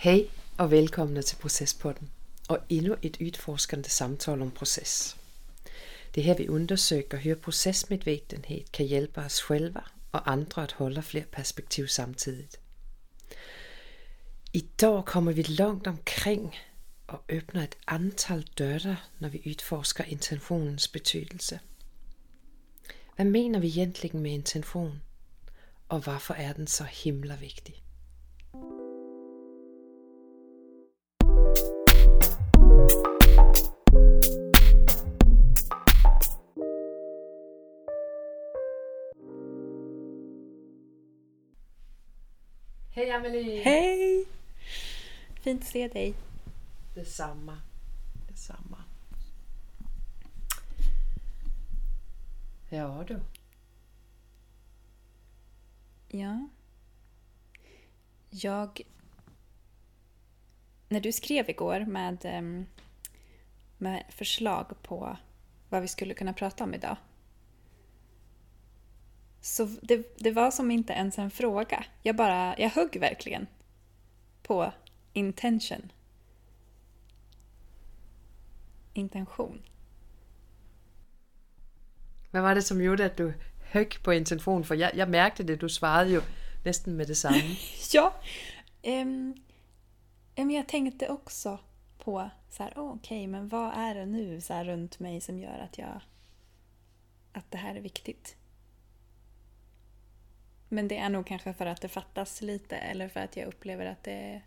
Hej og velkomne til Processpodden og endnu et udforskende samtale om proces. Det her vi undersøger hur processmedvetenhed kan hjælpe os själva og andre at holde flere perspektiv samtidigt. I dag kommer vi langt omkring og åbner et antal døre, når vi udforsker intentionens betydelse. Hvad mener vi egentlig med intention? Og hvorfor er den så himla vigtig? Hej Amelie! Hej! Fint att se dig. Detsamma. Detsamma. Ja du. Ja. Jag... När du skrev igår med, ehm, med förslag på vad vi skulle kunna prata om idag. Så det, det var som inte ens en fråga. Jag bara, jag högg verkligen på intention. Intention. Hvad var det, som gjorde, at du høg på intention? For jeg, jeg mærkte det, du svarede jo næsten med det samme. Ja. Um, jag tänkte också på så här, okej, men vad är det nu så här runt mig som gör att jag att det här är viktigt? Men det är nog kanske för att det fattas lite eller för att jag upplever att det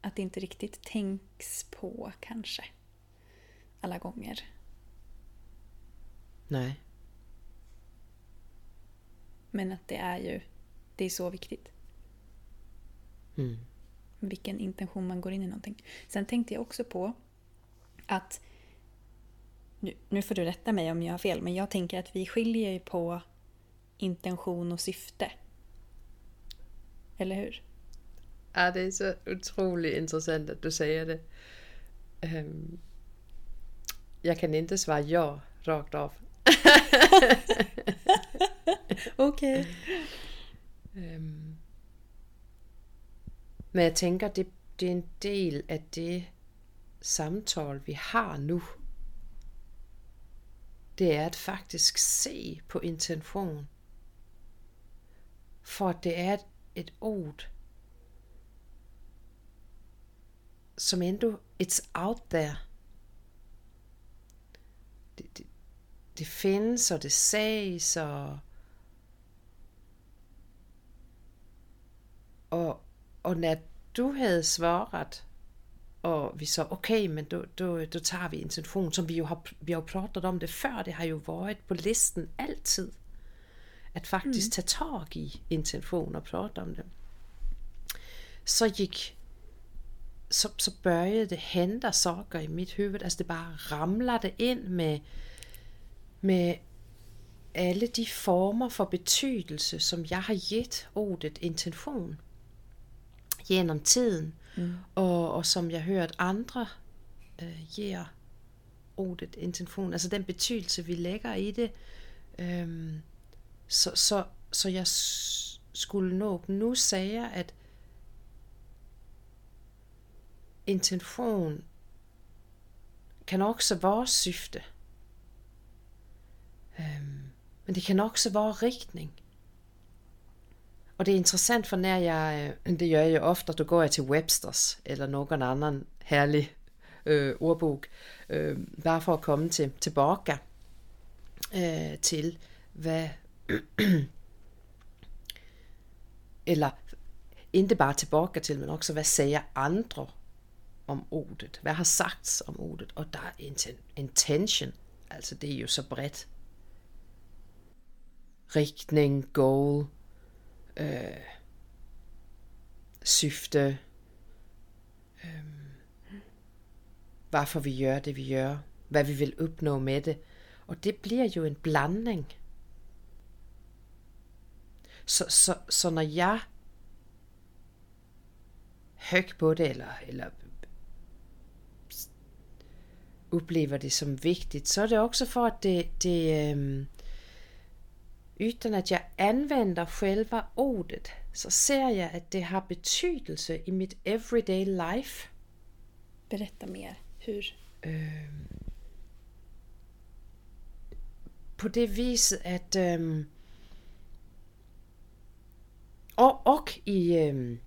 att det inte riktigt tänks på kanske alla gånger. Nej. Men att det är ju det är så viktigt. Mm. Vilken intention man går in i någonting. Sen tänkte jag också på att nu, nu får du rätta mig om jag har fel, men jag tänker att vi skiljer ju på intention och syfte. Eller hur? Ja, det er så utroligt interessant, at du siger det. Um, jeg kan ikke svare ja rakt af. Okay. um, men jeg tænker, det, det er en del af det samtale, vi har nu. Det er at faktisk se på intention. For at det er et, et ord, som ändå, it's out there. Det, det, det findes, og det sägs, og, og, og når du havde svaret, og vi så, okay, men då, då, då tager vi en telefon, som vi jo har, vi har jo plottet om det før, det har jo været på listen altid, at faktisk mm. tage tag i intention og prate om det. Så gik så, så började det hända saker i mitt huvud. Alltså det bara ramlade ind med, med alle de former for betydelse, som jeg har givet ordet intention gennem tiden, mm. og, og som jeg hørt andre øh, giver ordet intention, altså den betydelse, vi lægger i det. Øhm, så, så, så jeg skulle nok nu sige, at intention kan også være syfte. Øhm, men det kan også være riktning. Og det er interessant, for når jeg, øh, det gør jeg ofte, du går jeg til Websters, eller nogen anden herlig øh, ordbog, øh, bare for at komme til, tilbage øh, til, hvad, eller ikke bare tilbage til, men også hvad säger andre om ordet? Hvad har sagts om ordet? Og der er inten- intention, altså det er jo så bredt. Riktning, goal, øh, syfte, øh, hvorfor vi gør det, vi gør, hvad vi vil opnå med det. Og det bliver jo en blanding. Så, så, så når jeg høg på det, eller, eller upplever det som vigtigt, så er det også for, at det, det øhm, utan at jeg använder själva ordet, så ser jeg, at det har betydelse i mit everyday life. Berätta mer. Hur? På det vis, at... Øhm, og, og i... Øhm,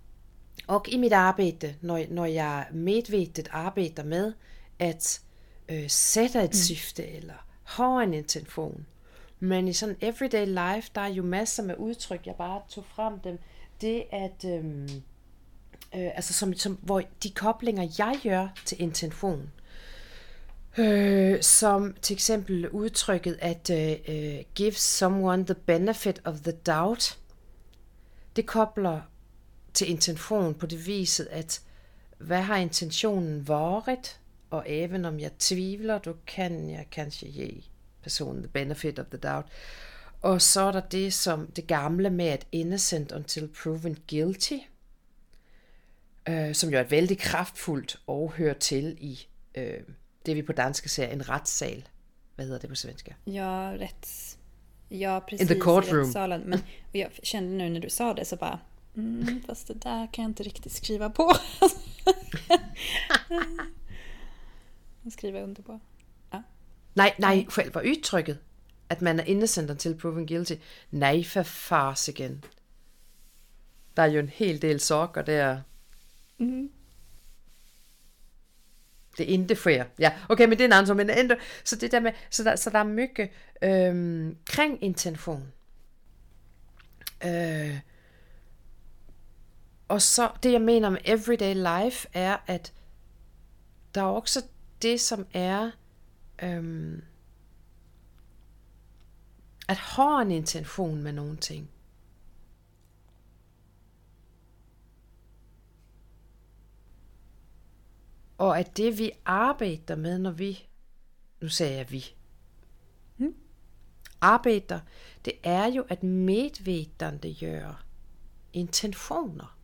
og i mit arbejde, når, når jeg medvetet arbejder med at øh, sætte et syfte eller har en intention. Men i sådan everyday life, der er jo masser med udtryk, jeg bare tog frem dem. Det at, øhm, øh, altså som, som, hvor de koblinger, jeg gør til intention, øh, som til eksempel udtrykket at øh, øh, give someone the benefit of the doubt, det kobler til intention på det viset, at hvad har intentionen varit, og even om jeg tvivler, du kan jeg kanskje give personen the benefit of the doubt. Og så er der det som det gamle med at innocent until proven guilty, øh, som jo er et vældig kraftfuldt og hører til i øh, det vi på dansk ser en retssal. Hvad hedder det på svensk? Ja, rätts... Ja, precis. In the courtroom. Rättssalen. Men och jag kände nu när du sa det så bara... Mm, fast det där kan jag inte riktigt skriva på. skriva under på. Ja. Nej, nej, själva udtrykket, at man er innocent until proven guilty. Nej, for fasiken. Der er jo en hel del saker der. Mm. Det inte. Ja, okay, men det er en anden men ändå, så det der med, så der, så der er mycket øhm, kring intention. Øh, og så det jeg mener med everyday life er, at der er også det, som er øhm, at have en intention med nogle ting. Og at det vi arbejder med, når vi, nu sagde jeg vi, Mm. arbejder, det er jo at medvetande gør intentioner.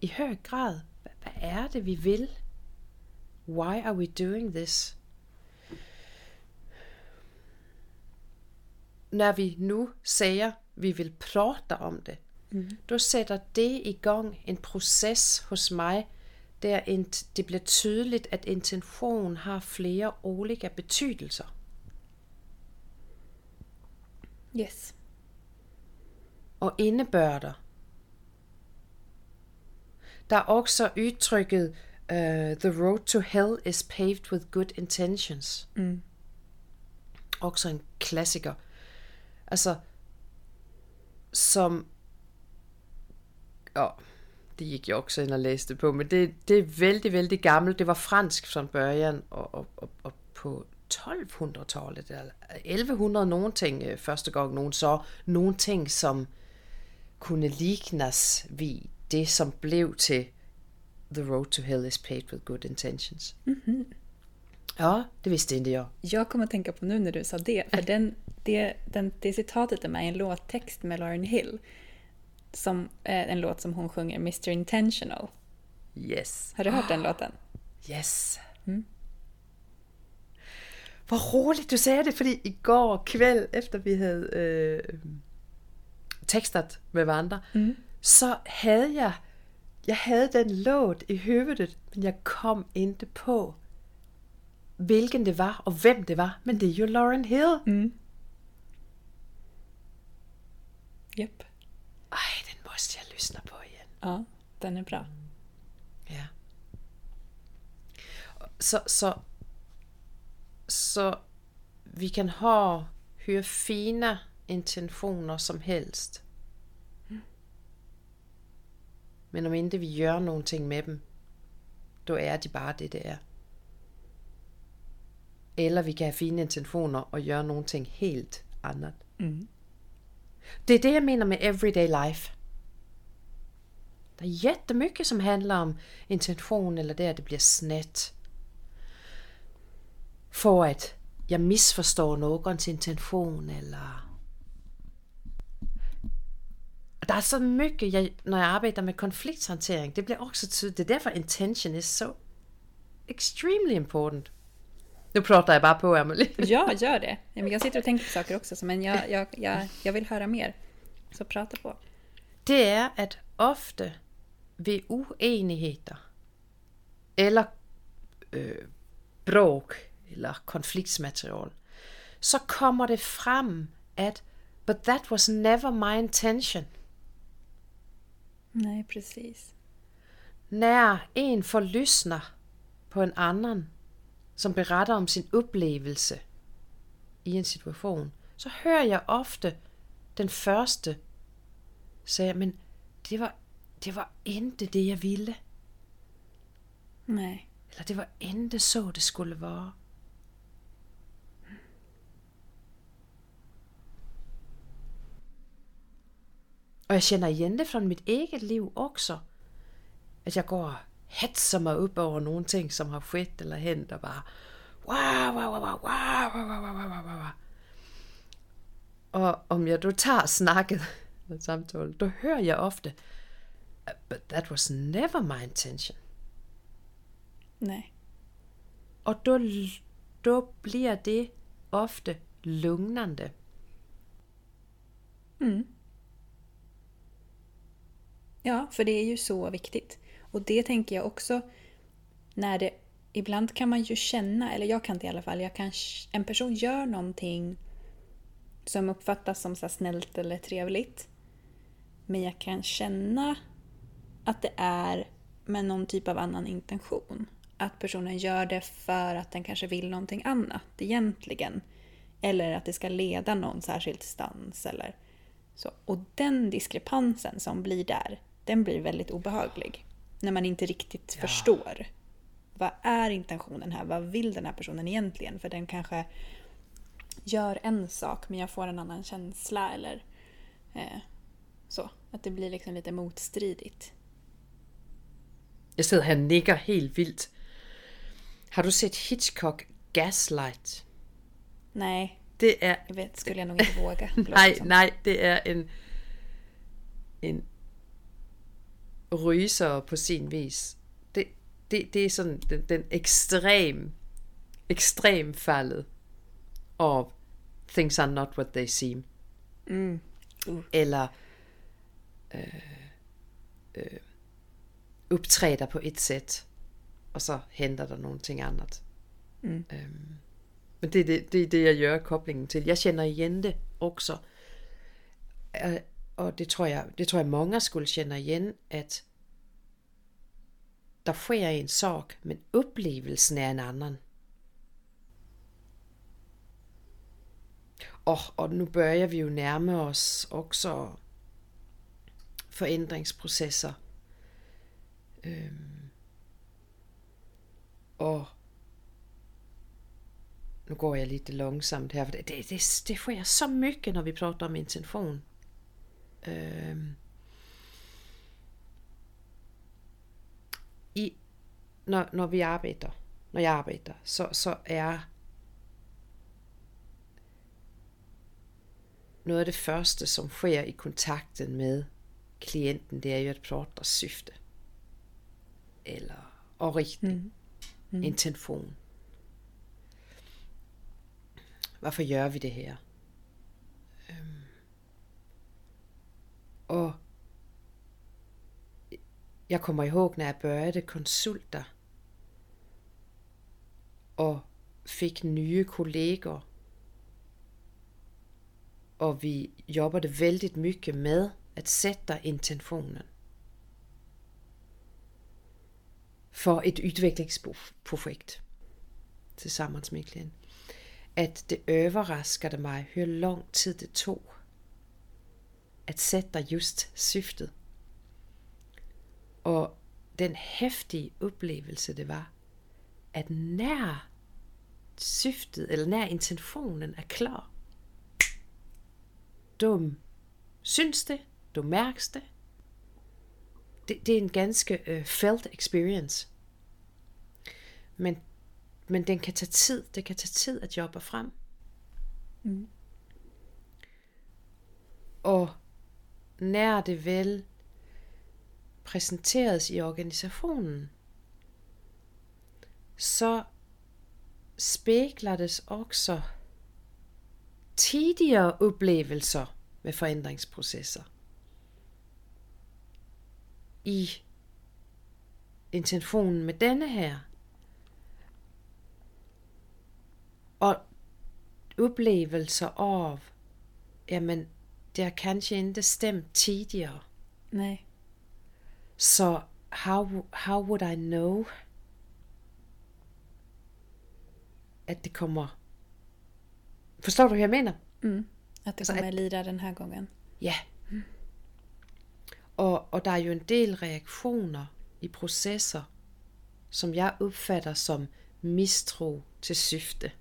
I høj grad, hvad, hvad er det vi vil? Why are we doing this? Når vi nu siger, vi vil prate om det, mm. då sætter det i gang en proces hos mig, der det bliver tydeligt, at intention har flere olika betydelser. Yes. og indebørder. Der er også udtrykket, uh, the road to hell is paved with good intentions. Mm. Også en klassiker. Altså, som... Åh, det gik jeg også ind og læste på, men det, det er vældig, vældig gammelt. Det var fransk fra børjan, og, og, og, og på 1200-tallet, eller 1100 nogen ting, øh, første gang nogen så, nogle ting, som kunne liknas ved det, som blev til The Road to Hell is paved with good intentions. Mm-hmm. Ja, det visste inte jag. Jag kommer att tänka på nu när du sa det, för den, det, den, det citatet är med i en låttext med Lauryn Hill. Som är en låt som hon sjunger, Mr Intentional. Yes. Har du hört den låten? Yes. Hvor roligt du sagde det, fordi i går kväll, efter vi havde øh, tekstet med hverandre, mm. så havde jeg, jeg havde den låt i høvedet, men jeg kom ikke på, hvilken det var, og hvem det var. Men det er jo Lauren Hill. Mm. Japp. Ej, den måste jeg lyssna på igen. Ja, den är bra. Ja. Så, så, så vi kan ha hur fina intentioner som helst. Men om inte vi gör någonting med dem, då är de bare det, det er. Eller vi kan have fine intentioner og gøre någonting helt andet. Mm. Det är det jag menar med everyday life. Der er jättemycket som handler om intention, eller det, at det bliver snett. For at jeg misforstår nogens intention, eller... Der er så mycket, jeg, når jeg arbejder med konflikthåndtering, det bliver også tydeligt. Det er derfor intention is so extremely important. Nu pratar jag bara på, Emily. Ja, gör det. Jag sitter och tänker på saker också, så- men jag, jag, jag, jag vill höra mer. så prata på. det er, at ofte ved uenigheder, eller øh, bråk, eller konfliktsmaterial, så kommer det frem, at but that was never my intention. Nej, precis. Når en forlysner på en anden, som beretter om sin oplevelse i en situation, så hører jeg ofte den første sige, men det var, det var ikke det, jeg ville. Nej. Eller det var ikke så, det skulle være. Og jeg kender igen det fra mit eget liv også. At jeg går og hetser mig op over nogle ting, som har skett eller hent, og bare wow, wow, wow, wow, wow, wow, wow, wow, wow. Og om jeg du tager snakket samtalen, då hører jeg ofte, but that was never my intention. Nej. Og då, då bliver det ofte lugnende. Mm. Ja, för det är ju så viktigt. Och det tänker jag också när det... Ibland kan man ju känna, eller jag kan det i alla fall, jag kan, en person gör någonting som uppfattas som så snällt eller trevligt. Men jag kan känna att det är med någon typ av annan intention. Att personen gör det för att den kanske vill någonting annat egentligen. Eller att det ska leda någon särskild stans eller så. Och den diskrepansen som blir där, den blir väldigt obehaglig. När man inte riktigt Ja. förstår. Vad är intentionen här? Vad vill den här personen egentligen? För den kanske gör en sak men jag får en annan känsla eller eh, så. Att det blir liksom lite motstridigt. Jeg sidder her og nikker helt vildt. Har du set Hitchcock Gaslight? Nej, Det er jag vet, skulle jag nog inte våga. nej, nej, det er en en ryser på sin vis. Det, det, det er sådan den, den ekstrem ekstrem faldet af things are not what they seem. Mm. Uh. Eller øh, øh, optræder på et sæt, og så henter der nogle ting andet. Mm. Øhm, men det er det, det, er det, jeg gør koblingen til. Jeg kender igen det også. Øh, Og det tror jeg, det tror jeg mange skulle kende igen, at der sker en sak, men oplevelsen er en anden. Og, og nu bør vi jo nærme os også forændringsprocesser. Øhm, og nu går jeg lidt langsomt her, for det, det, det, det får jeg så mycket, når vi prater om intention. Øhm, i, når, når vi arbejder, når jeg arbejder, så, så er noget af det første, som sker i kontakten med klienten, det er jo at prate syfte. Eller og rigtig Mm. mm. intention. Hvorfor gør vi det her? Øhm. Og jeg kommer ihåg, når jeg började konsulter og fik nye kolleger, og vi jobbede väldigt mycket med at sætte intentionen for et udviklingsprojekt tillsammans med klienten. At det överraskade mig, hur lång tid det tog at sætte just syftet. Og den hæftige oplevelse det var, at når syftet, eller når intentionen er klar, dum synes det, du mærker det, det, det er en ganske øh, felt experience. Men, men den kan tage tid. Det kan tage tid at jobbe frem. Mm. Og når det vel præsenteres i organisationen, så spegler det også tidligere oplevelser med förändringsprocesser. I intentionen med denne her. Og upplevelser av, jamen, det har kanske inte stämt tidigare. Nej. Så how, how would I know at det kommer... Forstår du, hvad jeg mener? Mm. Att det Alltså kommer att- lida den här gången. Ja. Og, og der er jo en del reaktioner i processer, som jeg opfatter som mistro til syfte.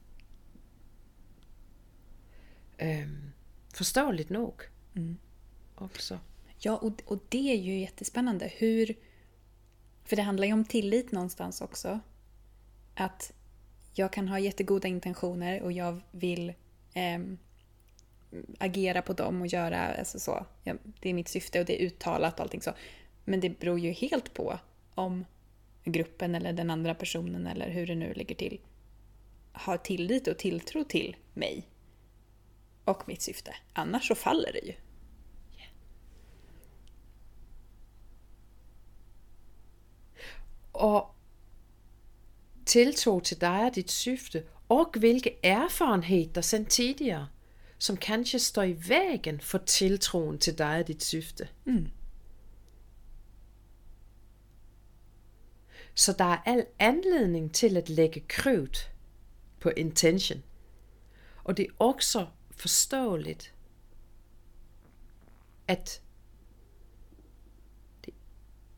Øhm, forståeligt nok. Mm. Också. Ja, och, och det är ju jättespännande. Hur... För det handlar ju om tillit någonstans också. Att jag kan ha jättegoda intentioner och jag vill ehm, agera på dem och göra alltså så. Ja, det är mitt syfte och det är uttalat och allting så. Men det beror ju helt på om gruppen eller den andra personen eller hur det nu ligger till har tillit och tilltro till mig och mitt syfte. Annars så faller det ju. Och tiltro til dig og dit syfte, og hvilke erfarenheter sen tidigere, som kanskje står i vägen for tiltroen til dig og dit syfte. Mm. Så der er al anledning til at lægge krødt på intention. Og det er også forståeligt, at det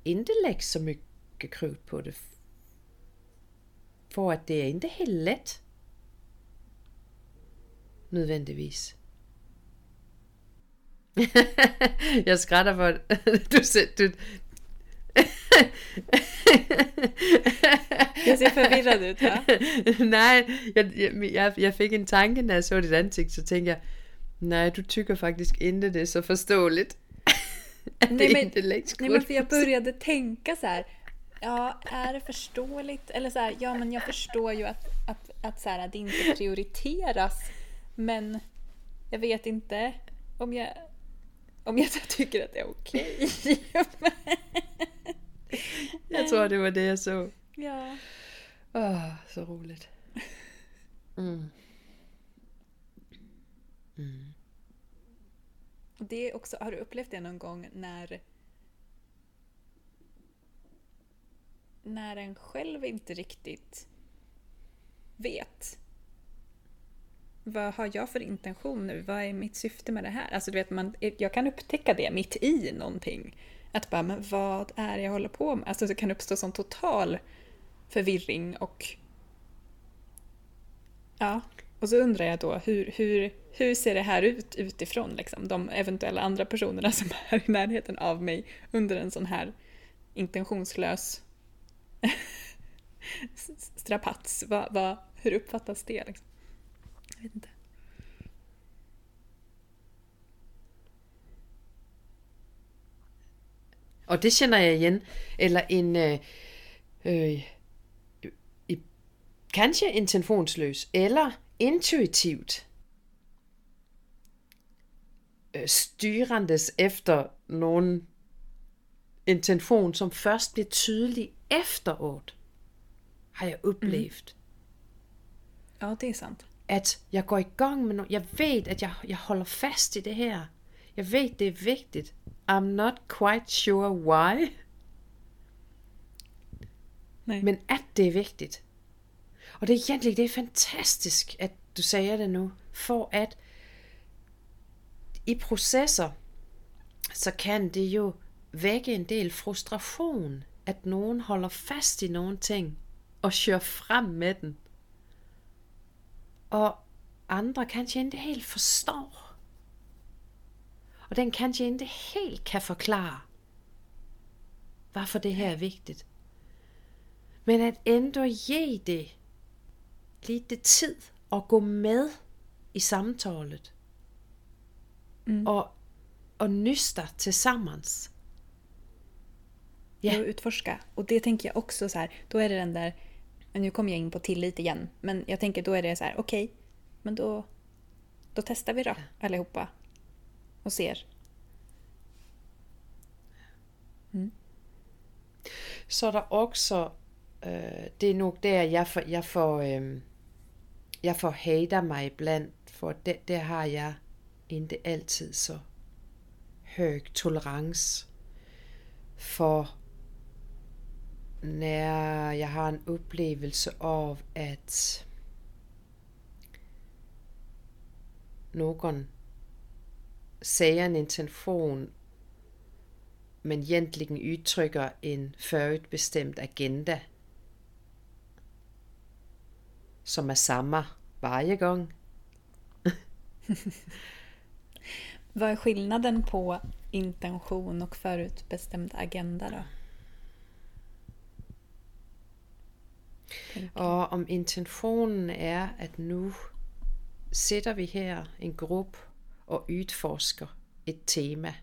ikke lægger så mycket krødt på det. For at det er ikke helt let. Nødvendigvis. Jeg skrætter for, du, se- du, Jag ser förvirrad ut va? nej, jeg, jeg, jeg, jeg fik en tanke, når jeg så dit ansigt, så tænkte jeg, nej, du tykker faktisk inte det är så förståeligt. Nej, men- Nej men för jag började tänka så här. Ja, är det förståeligt? Eller så här, ja men jag förstår ju att, att, att, så här, att det inte prioriteras. Men jag vet inte om jag, om jag tycker att det är okej. Jeg tror, det var det, jeg så. ja. Åh, oh, så roligt. Mm. Mm. Det också, har du upplevt det någon gång när när en själv inte riktigt vet vad har jag för intention nu? Vad är mitt syfte med det här? Alltså du vet, man, jag kan upptäcka det mitt i någonting. Att bara, men vad är det jag håller på med? Alltså det kan uppstå sån total förvirring och Ja, och så undrar jag då hur, hur, hur ser det här ut utifrån? Liksom? De eventuella andra personerna som är i närheten av mig under en sån här intentionslös strapats. Vad, vad, hur uppfattas det? Liksom? Jag vet inte. Og det kender jeg igen. Eller en... Øh, øh, i, kanskje intentionsløs, eller intuitivt øh, styrendes efter nogen intention, som først bliver tydelig efteråt, har jeg oplevet. Ja, det är sant. At jeg går i gang med noget. Jeg ved, at jeg, jeg holder fast i det her. Jeg ved, det er vigtigt. I'm not quite sure why, Nej. men at det er vigtigt. Og det er egentlig det er fantastisk, at du siger det nu, for at i processer, så kan det jo vække en del frustration, at nogen holder fast i nogle ting, og kører frem med den. Og andre kanskje ikke helt forstår. Og den kanskje ikke helt kan forklare, hvorfor det her er vigtigt. Men at ændå give det lidt tid og gå med i samtalet. Mm. Og, og nysta tillsammans. Ja. Och utforska. Och det tänker jag också så här, då är det den där, nu kommer jag in på tillit igen, men jag tänker då är det så här, okej, men då, då testar vi då allihopa. och ser. Mm. Så er der også, øh, det er nok der, jeg får, jeg får, øh, jeg får hater mig iblandt, for det, der har jeg ikke altid så høj tolerance for, når jeg har en oplevelse af, at nogen siger en intention, men egentlig udtrykker en förutbestämd agenda, som er samme varje gång. Vad är skillnaden på intention och förutbestämd agenda då? Og om intentionen er, at nu sætter vi her en gruppe og udforsker et tema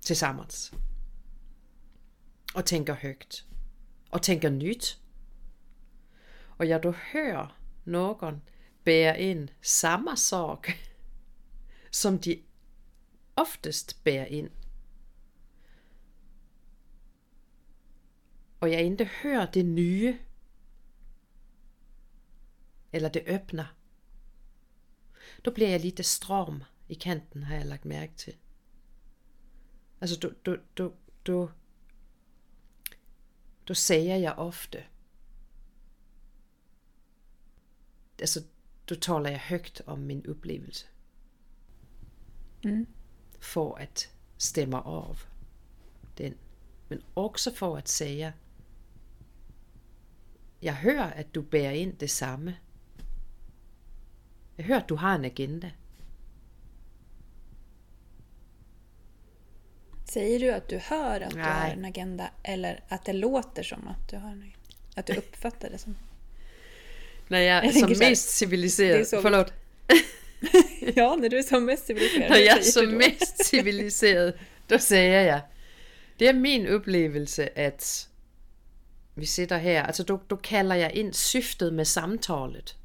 tillsammans. Og tænker højt. Og tænker nyt. Og jeg du hører nogen bære ind samme sorg, som de oftest bærer ind. Og jeg ikke hører det nye, eller det åbner, då bliver jeg lite stram i kanten, har jeg lagt mærke til. Altså, du, du, du, du, du siger jeg ofte. Altså, du taler jeg højt om min oplevelse. Mm. For at stemme av den. Men også for at sige, jeg hører, at du bærer ind det samme. Jeg hører, at du har en agenda. Säger du att du hör att du har en agenda eller att det låter som att du har en agenda? Att du uppfattar det som? När jag, jag som mest civiliserad... Så... Förlåt. ja, när du är som mest civiliserad. När jag är som mest civiliserad, då säger jag. Det är min upplevelse att vi sitter här, alltså då, då kallar jag in syftet med samtalet.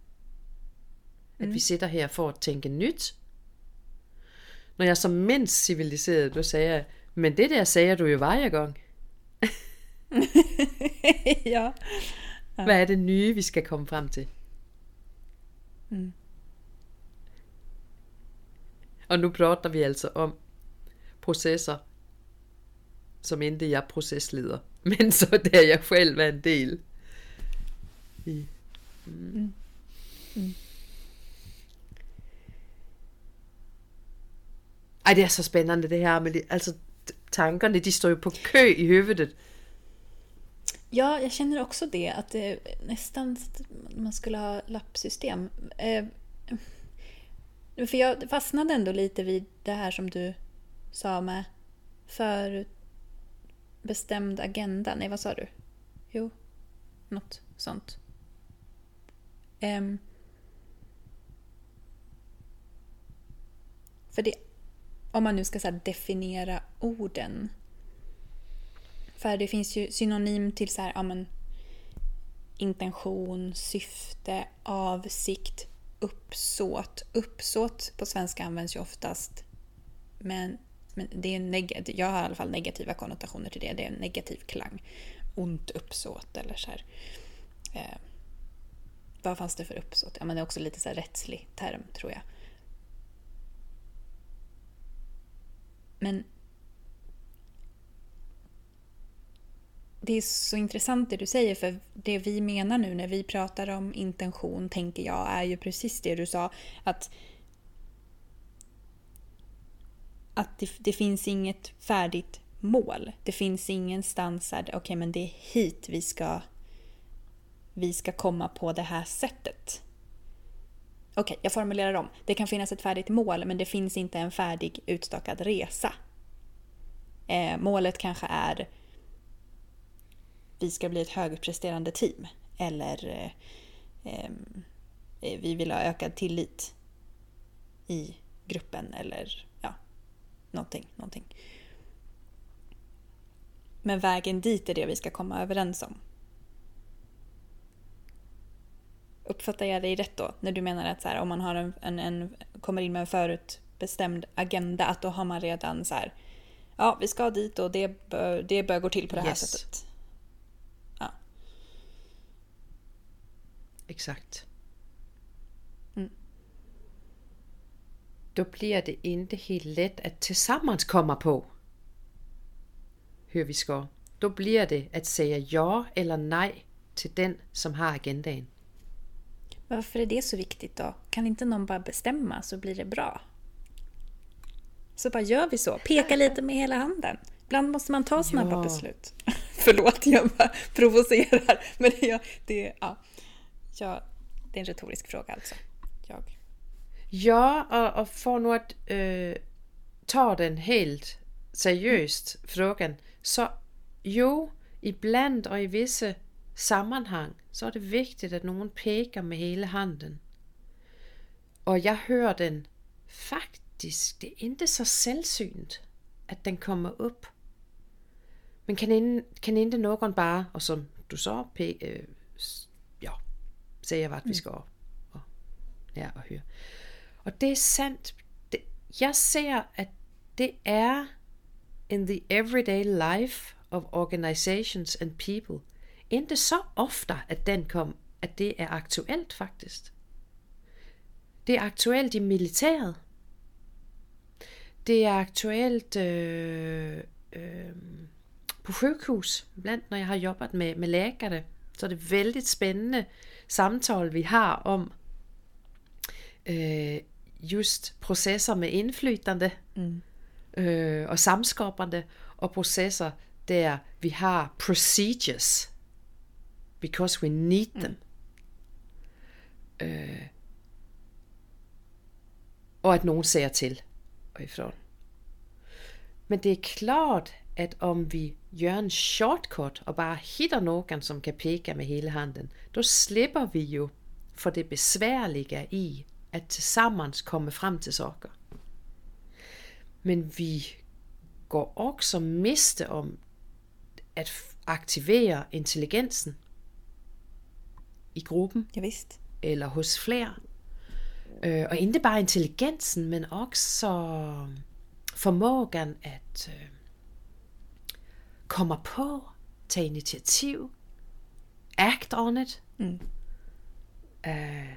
At mm. vi sitter her for at tænke nyt. Når jeg som mindst civiliseret, då sagde jeg, men det der sagde du jo varje gang. ja. ja. Hvad er det nye, vi skal komme frem til? Mm. Og nu prater vi altså om processer, som ikke jeg procesleder, men så der jeg selv var en del i. Mm. Mm. Ej, det er så spændende det her, men alltså tankerne, de står ju på kö i huvudet. Ja, jag känner också det, att det øh, nästan man skulle ha lappsystem. Eh, øh, för jag fastnade ändå lite vid det här som du sa med bestämd agenda. Nej, vad sa du? Jo, något sånt. Um, för det om man nu ska så definiera orden. För det finns ju synonym till så här, ja, men, intention, syfte, avsikt, uppsåt. Uppsåt på svenska används ju oftast men, men det är negativ, jag har i alla fall negativa konnotationer till det. Det är en negativ klang. Ont uppsåt eller så här. Eh, vad fanns det för uppsåt? Ja, men det är också lite så här rättslig term tror jag. Men det är så intressant det du säger för det vi menar nu när vi pratar om intention tänker jag är ju precis det du sa att att det, det finns inget färdigt mål. Det finns ingenstans att okej okay, men det är hit vi ska vi ska komma på det här sättet. Okej, okay, jag formulerar om. Det kan finnas ett färdigt mål men det finns inte en färdig utstakad resa. Eh, målet kanske är vi ska bli ett högpresterande team eller eh, ehm, eh, vi vill ha ökad tillit i gruppen eller någonting, någonting. Men vägen dit är det vi ska komma överens om. Uppfattar jag dig rätt då? När du menar att så här, om man har en, en, en, kommer in med en förut bestämd agenda, att då har man redan så här, ja vi ska dit och det bör, det bör gå till på det här Yes. sättet. Ja. Exakt. Då blir det inte helt lätt att tillsammans komma på hur vi ska. Då blir det att säga ja eller nej till den som har agendan. Varför är det så viktigt då? Kan inte någon bara bestämma så blir det bra? Så bara gör vi så. Peka lite med hela handen. Ibland måste man ta snabba Ja. beslut. Förlåt, jag bara provocerar. Men jag, det, ja, jag, det är en retorisk fråga alltså. Jag. Ja, och, och för nu att øh, ta den helt seriöst, frågan, så jo, ibland och i vissa sammanhang så är det viktigt att någon pekar med hela handen. Och jag hör den faktiskt, det är inte så sällsynt att den kommer upp. Men kan, in, kan inte någon bara, och som du sa, pe, øh, ja, säga vart vi ska och, ja, och hur. Og det er sandt. Det, jeg ser at det er in the everyday life of organizations and people inte så ofte, at den kom, at det er aktuelt faktisk. Det er aktuelt i militæret. Det er aktuelt øh, øh, på sygehus, blandt når jeg har jobbet med, med lægerne. Så er det vældig spændende samtale, vi har om øh, just processer med indflytande øh, og samskapande, og processer der vi har procedures, because we need them. Øh, og at nogen ser til og ifrån. Men det er klart, at om vi gör en shortcut och bara hittar någon som kan peka med hela handen, då slipper vi ju för det besvärliga i att tillsammans komma fram till saker. Men vi går också miste om att f- aktivera intelligensen i gruppen Ja, visst. eller hos fler. Øh, og inte bara intelligensen, men också förmågan att øh, komma på, ta initiativ, act on it. Øh,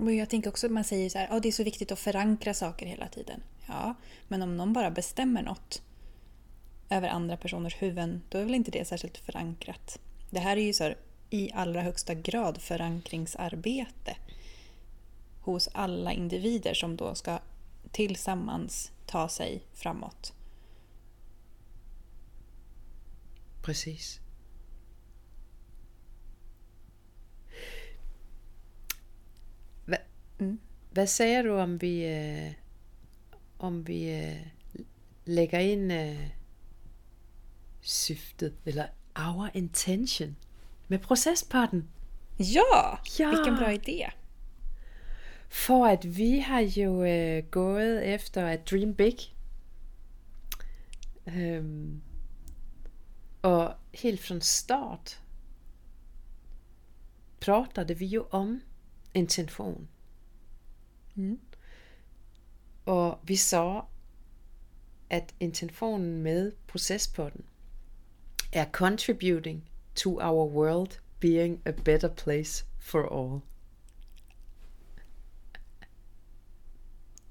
men jag tänker också att man säger så här, "Ja, det är så viktigt att förankra saker hela tiden. Ja, men om någon bara bestämmer något över andra personers huvuden, då är väl inte det särskilt förankrat. Det här är ju så här, i allra högsta grad förankringsarbete hos alla individer som då ska tillsammans ta sig framåt. Precis. Mm. hvad siger du om vi øh, om vi øh, lægger ind øh, syftet eller our intention med processparten? Ja! Ja. Vilken bra idé! For at vi har jo øh, gået efter at dream big. Øhm, og helt från start pratade vi ju om intention. Mm. Og vi sa at intentionen med processpodden er contributing to our world being a better place for all.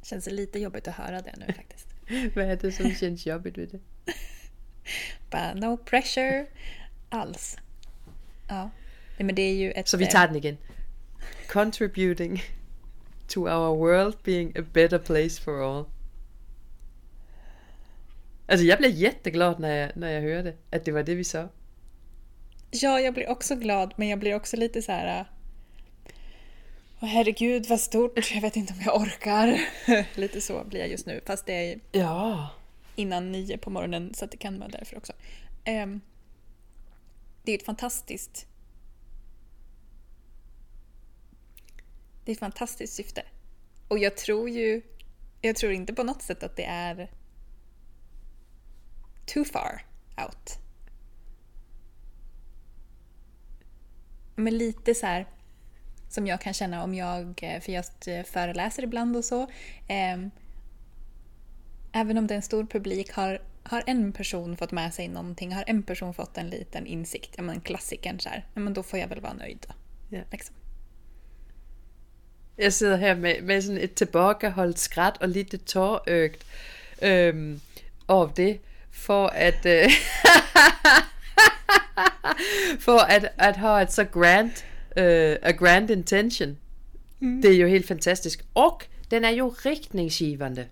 Känns lite jobbigt att höra det nu faktiskt. Hvad er det, som känns jobbigt ved det? Bara no pressure alls. Ja. Nej, men det är ju ett... Så vi eh, tager den igen. Contributing to our world being a better place for all. Altså, jeg blev jätteglad, när jag, när jag hörde, att det var det vi sa. Ja, jag blir också glad, men jag blir också lite så här... Åh herregud vad stort, jag vet inte om jag orkar. lite så blir jag just nu, fast det är Ja. innan nio på morgonen så det kan vara därför också. Ehm, det är ett fantastiskt... Det är ett fantastiskt syfte. Och jag tror ju... Jag tror inte på något sätt att det är too far out. Men lite så här som jag kan känna om jag, för jag föreläser ibland och så. ehm, även om det är en stor publik, har, har en person fått med sig någonting, har en person fått en liten insikt, ja men klassikern så här, ja men då får jag väl vara nöjd då. Ja. Liksom. Jeg sidder her med, med sådan et tilbageholdt skrat og lidt tårøgt øhm, over det, for at, øh, for at, at have et så grand, øh, a grand intention. Mm. Det er jo helt fantastisk. Og den er jo riktningsgivende.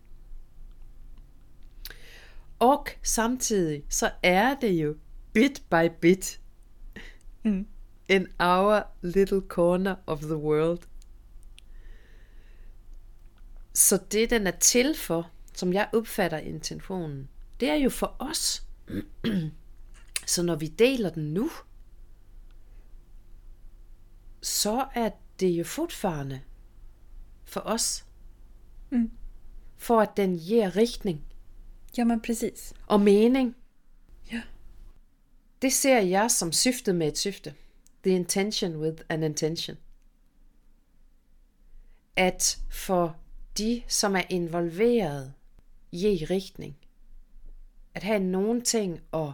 Og samtidig så er det jo bit by bit Mm. in our little corner of the world. Så det, den er til for, som jeg opfatter intentionen, det er jo for os. så når vi deler den nu, så er det jo fortfarande for os. Mm. For at den giver riktning Ja men precis. og mening. Ja. Det ser jeg som syftet med et syfte. The intention with an intention. At for de, som er involveret, i riktning. At have nogle ting at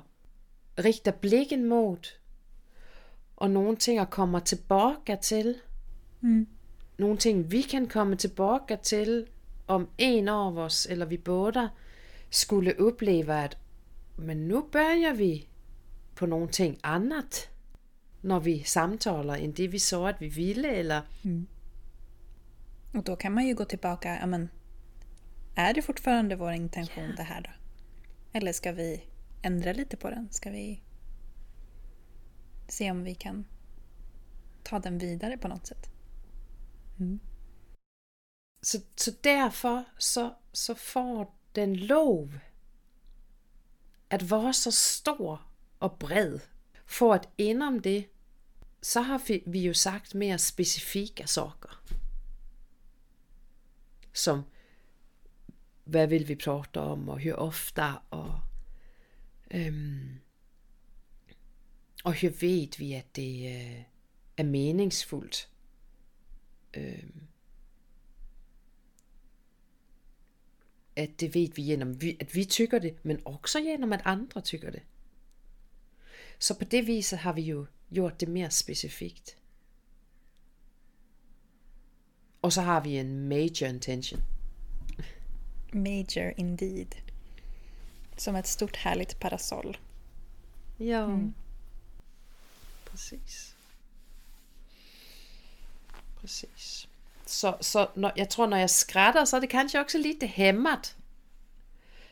rikte blikken mod, og nogle ting at komme tilbage til. Mm. Nogle ting, vi kan komme tilbage til, om en af os, eller vi både skulle opleve, at men nu börjar vi på nogle ting andet, når vi samtaler, end det vi så, at vi ville, eller Och då kan man ju gå tillbaka, ja men är det fortfarande vår intention det här då? Eller ska vi ändra lite på den? Ska vi se om vi kan ta den vidare på något sätt? Så, så derfor så, så får den lov at være så stor og bred. For at inden det, så har vi, vi jo sagt mere specifikke saker. Som, hvad vil vi prata om, og hur ofta og, um, og hur ved vi, at det uh, er meningsfuldt. Um, at det ved vi gennem, vi- at vi tykker det, men også gennem, at andre tykker det. Så på det vis har vi jo gjort det mere specifikt. Og så har vi en major intention. Major indeed. Som ett stort härligt parasoll. Ja. Mm. Præcis. Præcis. Så, så når, jeg tror, når jeg skrætter, så er det kanskje også lidt hæmmet.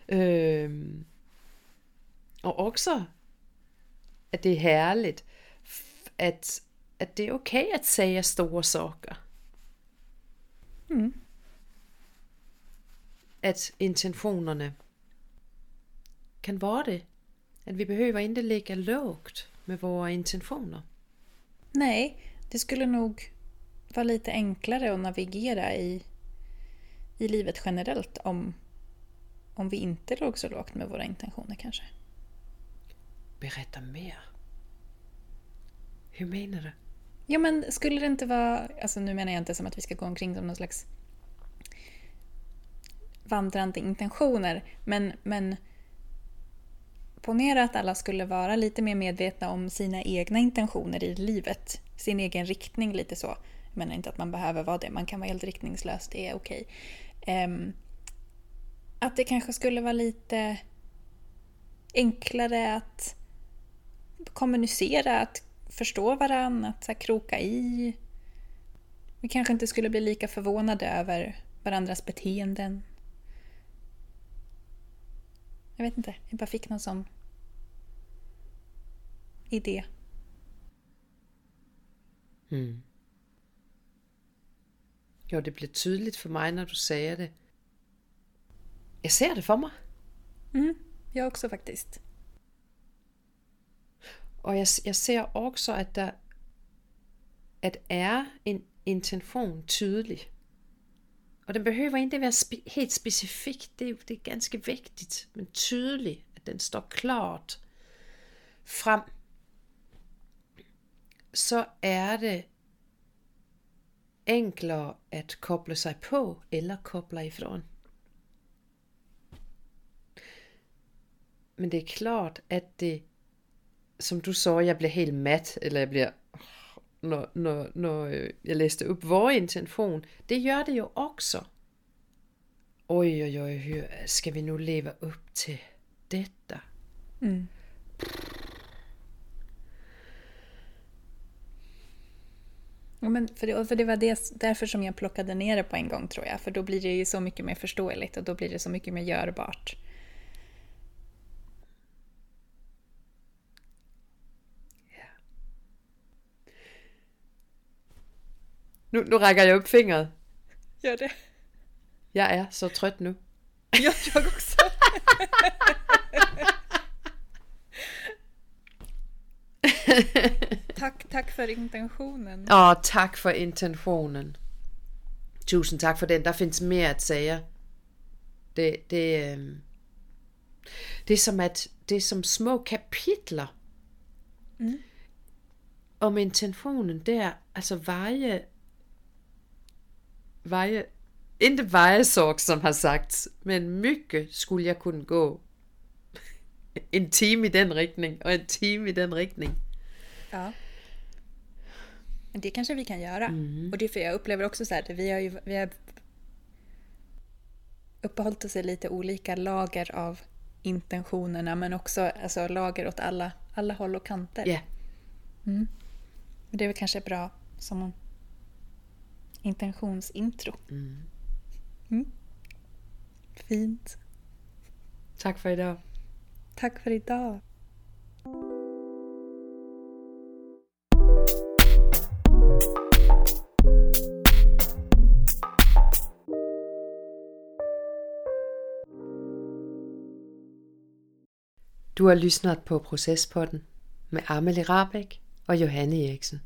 Øhm, og også, at det er herligt, at, at det er okay at sige store saker. Mm. At intentionerne kan være det. At vi behøver ikke ligge lågt med våra intentioner. Nej, det skulle nog vara lite enklare att navigera i, i livet generellt om, om vi inte låg så lågt med våra intentioner kanske. Berätta mer. Hur menar du? Ja men skulle det inte vara, alltså nu menar jag inte som att vi ska gå omkring som någon slags vandrande intentioner, men, men ponera att alla skulle vara lite mer medvetna om sina egna intentioner i livet, sin egen riktning lite så. Jag menar inte att man behöver vara det, man kan vara helt riktningslös, det är okej. Ehm, att det kanske skulle vara lite enklare att kommunicera, att förstå varandra, att så kroka i. Vi kanske inte skulle bli lika förvånade över varandras beteenden. Jag vet inte, jag bara fick någon sån idé. Hmm. Jo, det blev tydeligt for mig, når du sagde det. Jeg ser det for mig. Mm, jag också faktiskt. Og jeg, jeg ser også, at der at er en intention tydelig. Og den behøver ikke være spe, helt specifik. Det, er- det er ganske vigtigt, men tydelig, at den står klart frem. Så er det enklere at koble sig på eller koble ifrån. men det er klart, at det, som du så, jeg bliver helt mat, eller jeg bliver, når, når, når øh, jeg læste op vores intention, det gør det jo også. Oj, oj, oj, hør, ska vi nu leva upp till detta? Mm. Ja, men för, det, för det var det, därför som jag plockade ner det på en gång tror jag. För då blir det ju så mycket mer förståeligt och då blir det så mycket mer görbart. Nu, nu rækker jeg upp fingret. Gör det. Jeg er så trött nu. Ja, jag också. tack, tack för intentionen. Åh, tak for intentionen. Tusind tak for den. Der findes mere at sige. Det, det, øh, det er som at det er som små kapitler Mm. om intentionen der. Altså veje veje inte vejesorg, som har sagt, men mycket skulle jeg kunne gå. En time i den riktning och en time i den riktning. Ja. Men det kanske vi kan göra. Och det är för jag upplever också så här, att vi har ju vi har uppehållit oss i lite olika lager av intentionerna men också alltså, lager åt alla, alla håll och kanter. Ja, Men det är väl kanske bra som intentionsintro. Mm. Fint. tak for i dag. Tack för idag. Du har lyssnat på Processpodden med Amelie Rabeck och Johanne Eriksen.